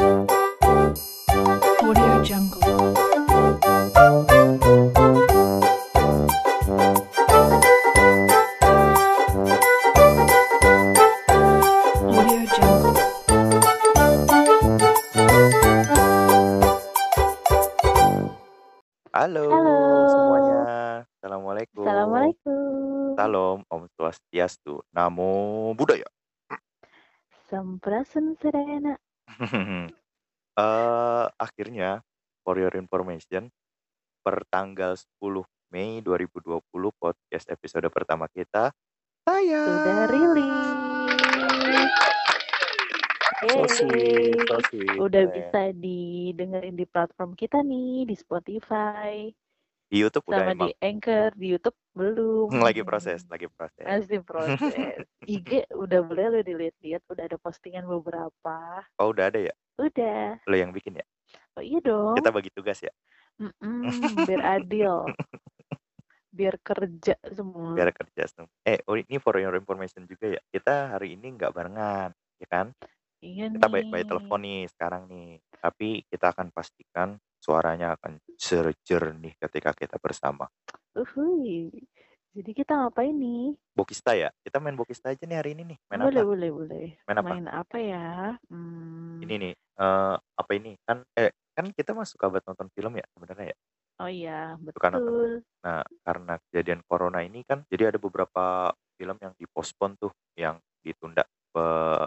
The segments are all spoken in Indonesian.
Audio Jungle. Audio Jungle. Halo, Halo. semuanya. Assalamualaikum. Assalamualaikum. Salam, Om Swastiastu. Namo Buddhaya. Sampurasun Serena. Eh, akhirnya, for your information, per tanggal 10 Mei 2020, podcast episode pertama kita, saya. Sudah rilis. So sweet, Yeay. so sweet. Udah bisa didengerin di platform kita nih, di Spotify, Di YouTube udah sama emang di Anchor, di YouTube belum. lagi proses, lagi proses. Masih proses. IG udah boleh lo dilihat-lihat, udah ada postingan beberapa. Oh, udah ada ya? Udah. Lo yang bikin ya? Oh iya dong. Kita bagi tugas ya? Mm-mm, biar adil. biar kerja semua. Biar kerja semua. Eh, oh, ini for your information juga ya. Kita hari ini nggak barengan, ya kan? Iya kita by, by nih. telepon nih sekarang nih tapi kita akan pastikan suaranya akan jernih ketika kita bersama Uhuy. Jadi kita ngapain nih? Bokista ya kita main Bokista aja nih hari ini nih main boleh, apa boleh, boleh. main apa Main apa ya? Hmm. ini nih eh apa ini kan eh kan kita mah suka banget nonton film ya sebenarnya ya Oh iya, betul. nah karena kejadian corona ini kan jadi ada beberapa film yang dipospon tuh yang ditunda pe,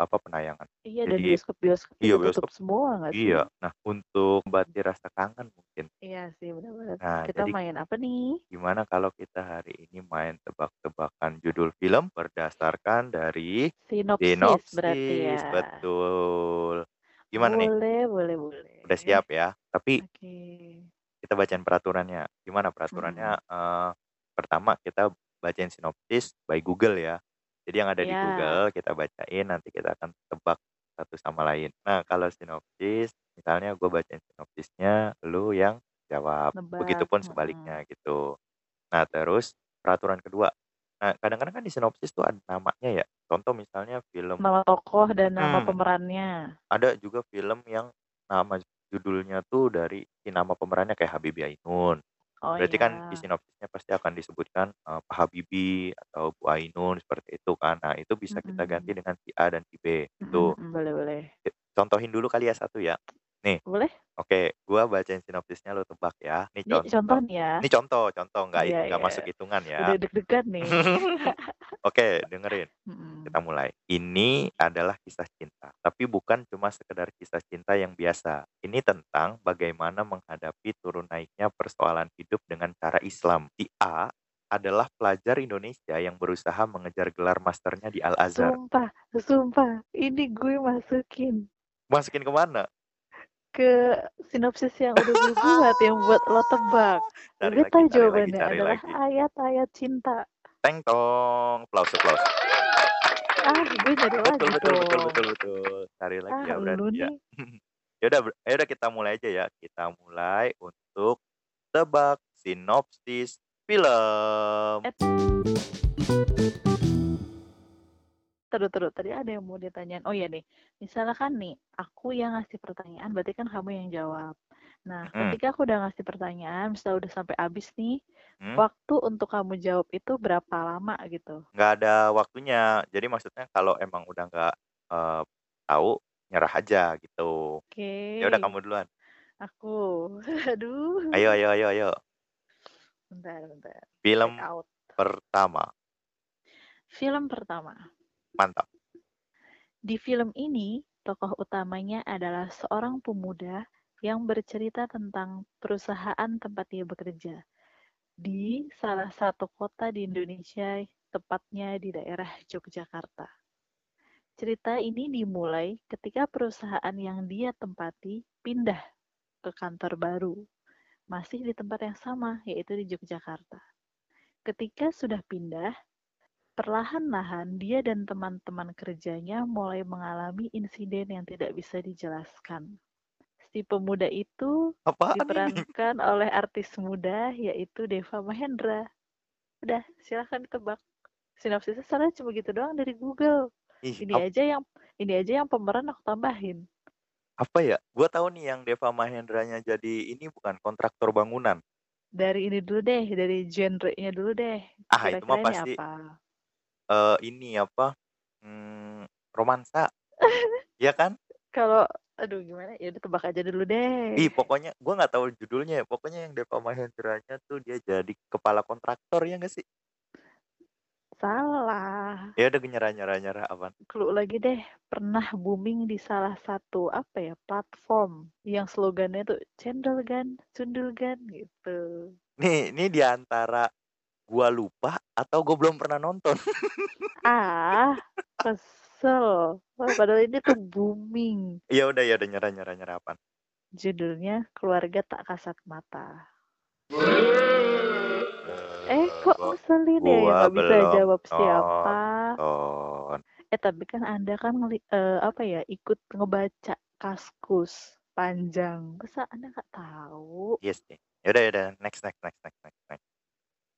apa penayangan Iya, dan bioskop-bioskop iya, bioskop. semua nggak sih? iya nah untuk membati rasa kangen mungkin Iya sih, benar-benar. nah Kita jadi main apa nih? Gimana kalau kita hari ini main tebak-tebakan judul film berdasarkan dari Sinopsis, sinopsis, berarti ya. betul. Gimana nih? boleh, boleh, boleh. Udah siap ya? Tapi Oke. kita bacain peraturannya. Gimana peraturannya? Eh, pertama kita bacain sinopsis by Google ya. Jadi yang ada di Ya. Google kita bacain, nanti kita akan tebak satu sama lain. Nah kalau sinopsis, misalnya gue bacain sinopsisnya, lu yang jawab. Nebak. Begitupun sebaliknya gitu. Nah, terus peraturan kedua. Nah, kadang-kadang kan di sinopsis tuh ada namanya ya. Contoh misalnya film Nama tokoh dan nama Hmm. pemerannya. ada juga film yang nama judulnya tuh dari si nama pemerannya kayak Habibie Ainun. Oh Berarti kan di iya. sinopsisnya pasti akan disebutkan eh, Pak Habibie atau Bu Ainun seperti itu kan. Nah, itu bisa kita ganti Mm-mm. dengan si A dan si B. Itu Mm-mm, boleh, boleh. contohin dulu kali ya satu ya. Nih, Boleh? oke, gua bacain sinopsisnya lo tebak ya. Nih Ini contoh. contoh nih ya. Ini contoh, contoh nggak Iya, nggak iya. masuk hitungan ya. Udah deg-degan nih. Oke, dengerin. Mm-mm. Kita mulai. Ini adalah kisah cinta, tapi bukan cuma sekedar kisah cinta yang biasa. Ini tentang bagaimana menghadapi turun naiknya persoalan hidup dengan cara Islam. Si A adalah pelajar Indonesia yang berusaha mengejar gelar masternya di Al-Azhar. Sumpah, sumpah. Ini gue masukin Masukin ke mana? ke sinopsis yang udah gue buat yang buat lo tebak. Gue lagi, tahu lagi, jawabannya cari adalah lagi. ayat-ayat cinta. Teng tong, aplaus aplaus. Ah, gue nyari lagi Betul betul betul betul betul. Cari lagi Ah, ya berarti ya. Ya udah, ya udah kita mulai aja ya. Kita mulai untuk tebak sinopsis film. Terus terus tadi ada yang mau ditanyain. Oh iya nih, misalkan nih aku yang ngasih pertanyaan, berarti kan kamu yang jawab. Nah, Mm-mm. ketika aku udah ngasih pertanyaan, misalnya udah sampai habis nih, Hmm? waktu untuk kamu jawab itu berapa lama gitu? nggak ada waktunya. Jadi maksudnya kalau emang udah nggak eh, tahu nyerah aja gitu. Oke, Ya udah kamu duluan. aku. Aduh. Ayo ayo ayo ayo. Bentar, bentar. Film Check out. pertama. Film pertama. Mantap. Di film ini, tokoh utamanya adalah seorang pemuda yang bercerita tentang perusahaan tempat dia bekerja di salah satu kota di Indonesia, tepatnya di daerah Yogyakarta. Cerita ini dimulai ketika perusahaan yang dia tempati pindah ke kantor baru, masih di tempat yang sama, yaitu di Yogyakarta. Ketika sudah pindah, perlahan-lahan dia dan teman-teman kerjanya mulai mengalami insiden yang tidak bisa dijelaskan. Si pemuda itu Apaan ini? diperankan oleh artis muda yaitu Deva Mahendra. Udah, silahkan tebak. Sinopsisnya salah cuma gitu doang dari Google. Ih, Ini aja yang ini aja yang pemeran aku tambahin. Apa ya? Gua tahu nih yang Deva Mahendranya jadi ini bukan kontraktor bangunan. Dari ini dulu deh, dari genre-nya dulu deh. Ah, itu mah Kira-kira ini pasti apa? eh ini apa? Hmm, romansa. ya kan? Kalau aduh gimana? Ya udah tebak aja dulu deh. Ih, pokoknya gua nggak tahu judulnya. Pokoknya yang Deva Mahendranya tuh dia jadi kepala kontraktor ya nggak sih? Salah. Ya udah nyerah nyerah nyerah apaan? Clue lagi deh. Pernah booming di salah satu apa ya platform yang slogannya tuh cendol gan, cundul gan gitu. Nih, ini di antara gua lupa atau gua belum pernah nonton. Ah, kesel. Wah, padahal ini tuh booming. Ya udah ya udah nyerah nyerah nyerah apaan? Judulnya Keluarga Tak Kasat Mata. Eh, kok gua- ngeselin ya yang nggak bisa jawab siapa? nonton. Eh, tapi kan Anda kan ngeli- eh, apa ya, ikut ngebaca Kaskus panjang. Masa Anda nggak tahu? Yes nih. Ya udah ya udah next next next next next next.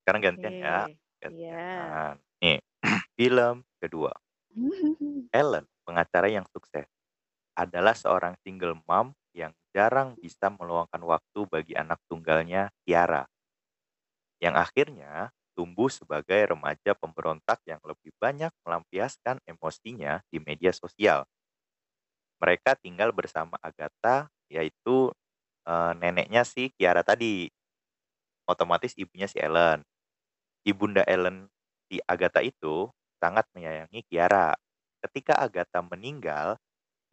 Sekarang gantian ya. Oke. Iya. Gantian. Nih, film kedua. Ellen, pengacara yang sukses, adalah seorang single mom yang jarang bisa meluangkan waktu bagi anak tunggalnya, Tiara. Yang akhirnya tumbuh sebagai remaja pemberontak yang lebih banyak melampiaskan emosinya di media sosial. Mereka tinggal bersama Agatha, yaitu eh, neneknya si Kiara tadi. Otomatis ibunya si Ellen. Ibunda Ellen si Agatha itu sangat menyayangi Kiara. Ketika Agatha meninggal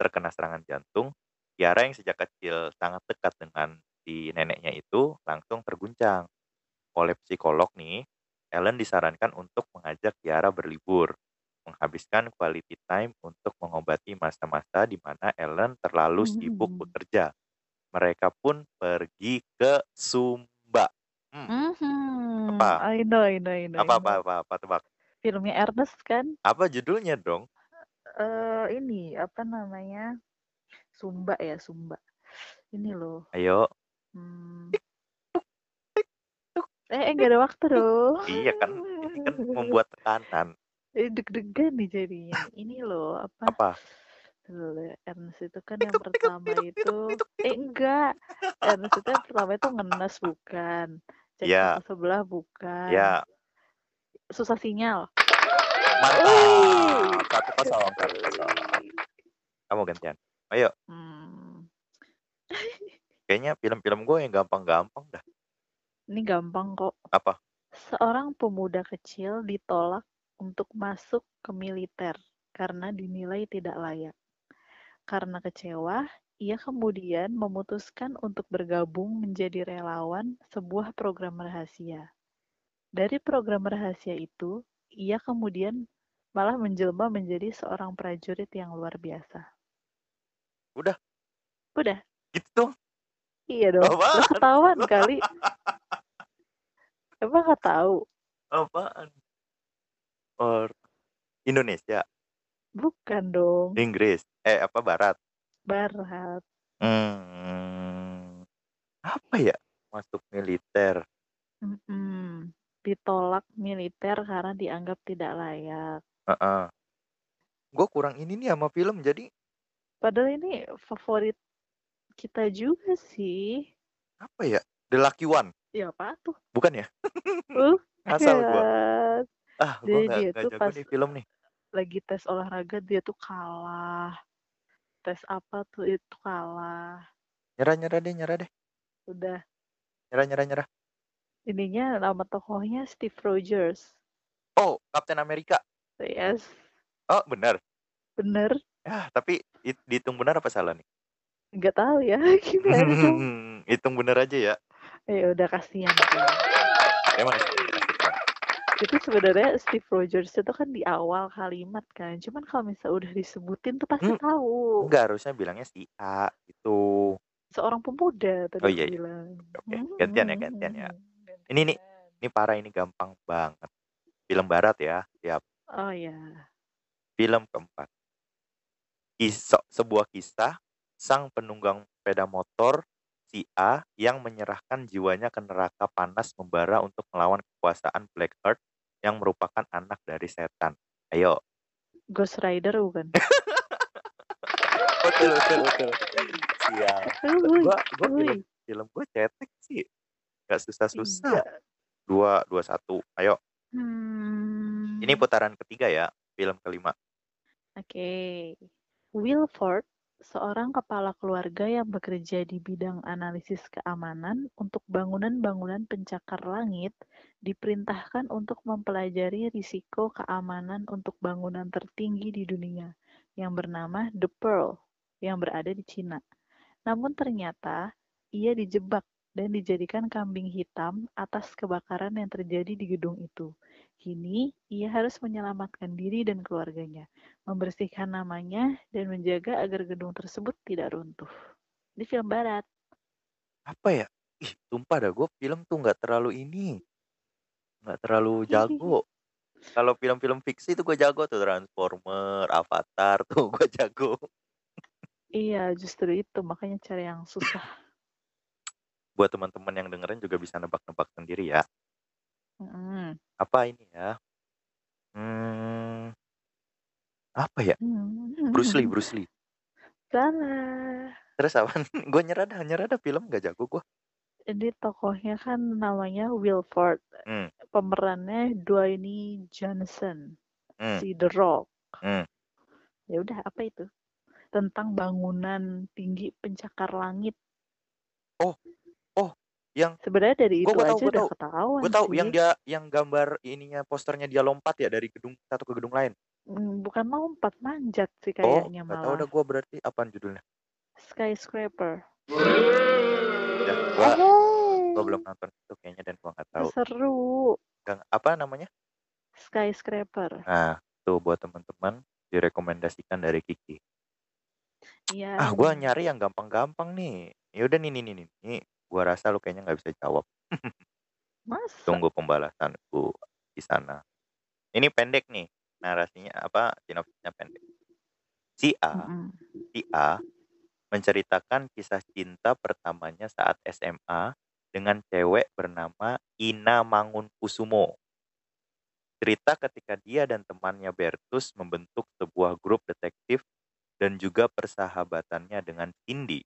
terkena serangan jantung, Kiara yang sejak kecil sangat dekat dengan si neneknya itu langsung terguncang. Oleh psikolog nih, Ellen disarankan untuk mengajak Kiara berlibur, menghabiskan quality time untuk mengobati masa-masa di mana Ellen terlalu sibuk Hmm. bekerja. Mereka pun pergi ke Sumba. Hmm, Mhm. Apa? I know, I know, I know, I apa apa apa apa tebak? Filmnya Ernest kan? Apa judulnya dong? Eh, ini apa namanya? Sumba ya, Sumba. Ini loh. Ayo. Hmm. Eh, enggak ada waktu dong. Iya kan, ini kan membuat tekanan. Eh, deg-degan nih jadinya. Ini loh, apa? Apa? Ernest itu kan yang pertama itu eh enggak. Ernest itu yang pertama itu ngenes bukan. Cek toko sebelah bukan. Ya, Susah sinyal. mantap. Satu kosong, satu kosong. Kamu gantian. Ayo, Hmm. kayaknya film-film gue yang gampang-gampang dah. Ini gampang kok. Apa? Seorang pemuda kecil ditolak untuk masuk ke militer karena dinilai tidak layak. Karena kecewa, ia kemudian memutuskan untuk bergabung menjadi relawan sebuah program rahasia. Dari program rahasia itu, ia kemudian malah menjelma menjadi seorang prajurit yang luar biasa. Udah. Udah. Gitu dong. Iya dong. Apaan? Lah ketahuan kali. Emang nggak tahu? Apaan? Or Indonesia, Bukan dong. Inggris, eh apa Barat? Barat. Hmm, apa ya? Masuk militer. Mm-mm. Ditolak militer karena dianggap tidak layak. Heeh. Gue kurang ini nih sama film, jadi Padahal ini favorit kita juga sih. apa ya? The Lucky One, Ya apa tuh? bukan ya? Uh, Asal gue. Ah, gue nggak dia nggak tuh jago pas- nih film nih. Lagi tes olahraga dia tuh kalah. Tes apa tuh itu kalah. Nyerah nyerah deh, nyerah deh. Udah. Nyerah nyerah nyerah. Ininya nama tokohnya Steve Rogers. Oh, Captain America. Yes. Oh, benar. Bener. Ya, tapi it- dihitung benar apa salah nih? Nggak tahu ya. Gimana dong? Hitung benar aja ya. Ya udah kasihan. Emang itu sebenarnya Steve Rogers itu kan di awal kalimat kan cuman kalau misalnya udah disebutin tuh pasti Hmm. tahu enggak harusnya bilangnya si A gitu. seorang pemuda tadi Oh, iya, iya. bilang Oke, gantian ya, gantian ya. Ini nih. Ini parah ini gampang banget. Film barat ya, siap. oh ya Film keempat. Kisah, sebuah kisah sang penunggang sepeda motor si A yang menyerahkan jiwanya ke neraka panas membara untuk melawan kekuasaan Blackheart yang merupakan anak dari setan. Ayo. Ghost Rider bukan betul betul betul. Siap. Gua gua film film gua cetek sih. Gak susah-susah. Tiga. Dua dua satu. Ayo. Hmm. Ini putaran ketiga ya. Film kelima. Oke. Wilford, seorang kepala keluarga yang bekerja di bidang analisis keamanan untuk bangunan-bangunan pencakar langit, diperintahkan untuk mempelajari risiko keamanan untuk bangunan tertinggi di dunia yang bernama The Pearl yang berada di Cina. Namun ternyata ia dijebak dan dijadikan kambing hitam atas kebakaran yang terjadi di gedung itu. Kini, ia harus menyelamatkan diri dan keluarganya, membersihkan namanya, dan menjaga agar gedung tersebut tidak runtuh. Di film barat. Apa ya? Ih, sumpah dah gue film tuh nggak terlalu ini. Nggak terlalu jago. Kalau film-film fiksi tuh gue jago tuh Transformer, Avatar tuh gue jago. Iya, justru itu. Makanya cari yang susah. Buat teman-teman yang dengerin juga bisa nebak-nebak sendiri ya. Mm-mm. Apa ini ya? Hmm, apa ya? Hmm. Bruce Lee, Bruce Lee. Salah. Terus apa? gue nyerah dah, nyerah dah film gak jago gue. Jadi tokohnya kan namanya Wilford. Hmm. Pemerannya Dwayne Johnson. Hmm. Si The Rock. Hmm. Ya udah, apa itu? Tentang bangunan tinggi pencakar langit. Yang Sebenarnya dari Gua- itu gua tahu, aja gua udah tahu. ketahuan gue tahu sih. yang dia yang gambar ininya posternya dia lompat ya dari gedung satu ke gedung lain. Hmm, bukan lompat manjat sih Oh, kayaknya gak tahu malah. udah gue berarti apaan judulnya? Skyscraper. Ya, gua Oh, gua belum nonton itu kayaknya dan gua nggak tahu. seru. Gang, apa namanya? Skyscraper. Nah, tuh buat teman-teman direkomendasikan dari Kiki. Iya. Ah, gua nyari yang gampang-gampang nih. Ya udah nih nih nih nih. Gua rasa lu kayaknya nggak bisa jawab. Masa? Tunggu pembalasanku di sana. Ini pendek nih. Narasinya apa? Sinopsisnya pendek. Si A, Mm-mm. si A menceritakan kisah cinta pertamanya saat SMA dengan cewek bernama Ina Mangunkusumo. Cerita ketika dia dan temannya Bertus membentuk sebuah grup detektif dan juga persahabatannya dengan Cindy.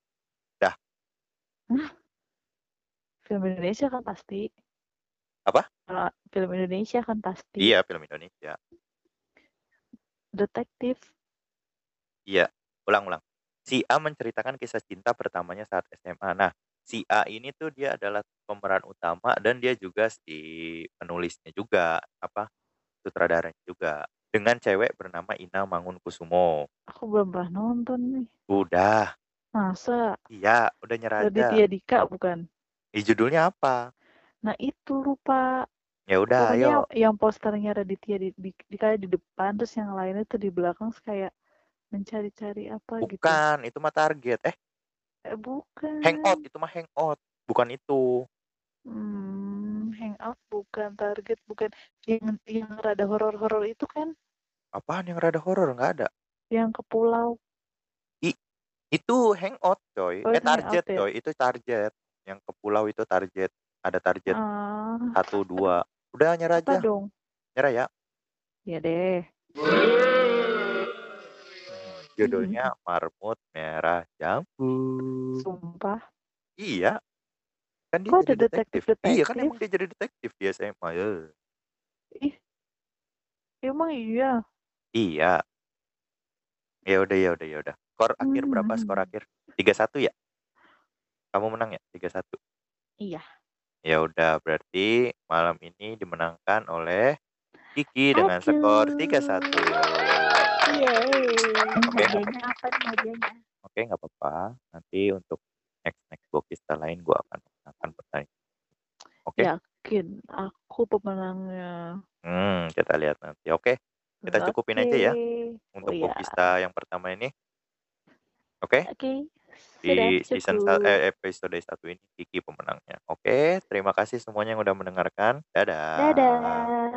Film Indonesia kan pasti. Apa? Film Indonesia kan pasti. Iya, film Indonesia. Detektif. Iya, ulang-ulang. Si A menceritakan kisah cinta pertamanya saat SMA. Nah, si A ini tuh dia adalah pemeran utama dan dia juga si penulisnya juga, apa sutradaranya juga. Dengan cewek bernama Ina Mangunkusumo. Aku belum pernah nonton nih. Udah, Masa? iya, udah nyerah aja. Raditya Dika bukan? Ih, judulnya apa? Nah itu lupa. Ya udah, ayo. yang posternya Raditya di, di, Dika di depan, terus yang lainnya tuh di belakang kayak mencari-cari apa gitu. Bukan, itu mah target. Eh, Eh, bukan. hangout, itu mah hangout. Bukan itu. Hmm, hangout bukan target, bukan yang yang rada horor-horor itu kan Apaan yang rada horor? Nggak ada. yang ke pulau. Itu hangout, coy. Oh, eh, target, ya? coy. Itu target. Yang ke pulau itu target. Ada target Ah, satu dua. Udah nyerah aja. dong? Nyerah ya. Ya deh. Judulnya Marmut Merah Jambu. Sumpah. Iya. Kan dia Kok jadi detektif. Iya kan emang dia jadi detektif di SMA. Ya. Ih, emang iya. Iya. Ya udah ya udah ya udah. Skor akhir berapa? Skor Hmm. akhir 3-1 ya? Kamu menang ya? 3-1. Iya. Ya udah berarti malam ini dimenangkan oleh Kiki dengan skor Aduh. 3-1. Yeay. Oke, Hadiahnya apa nih hadiahnya? Oke, nggak apa-apa. Nanti untuk next next bokista lain gua akan akan pertandingan. Oke. Yakin aku pemenangnya. Hmm, kita lihat nanti. Oke, kita cukupin aja ya untuk Oh, iya. bokista yang pertama ini. Oke. Oke. Di Sudah season cukup. sa- eh, episode 1 ini Kiki pemenangnya. Oke, terima kasih semuanya yang udah mendengarkan. Dadah. Dadah.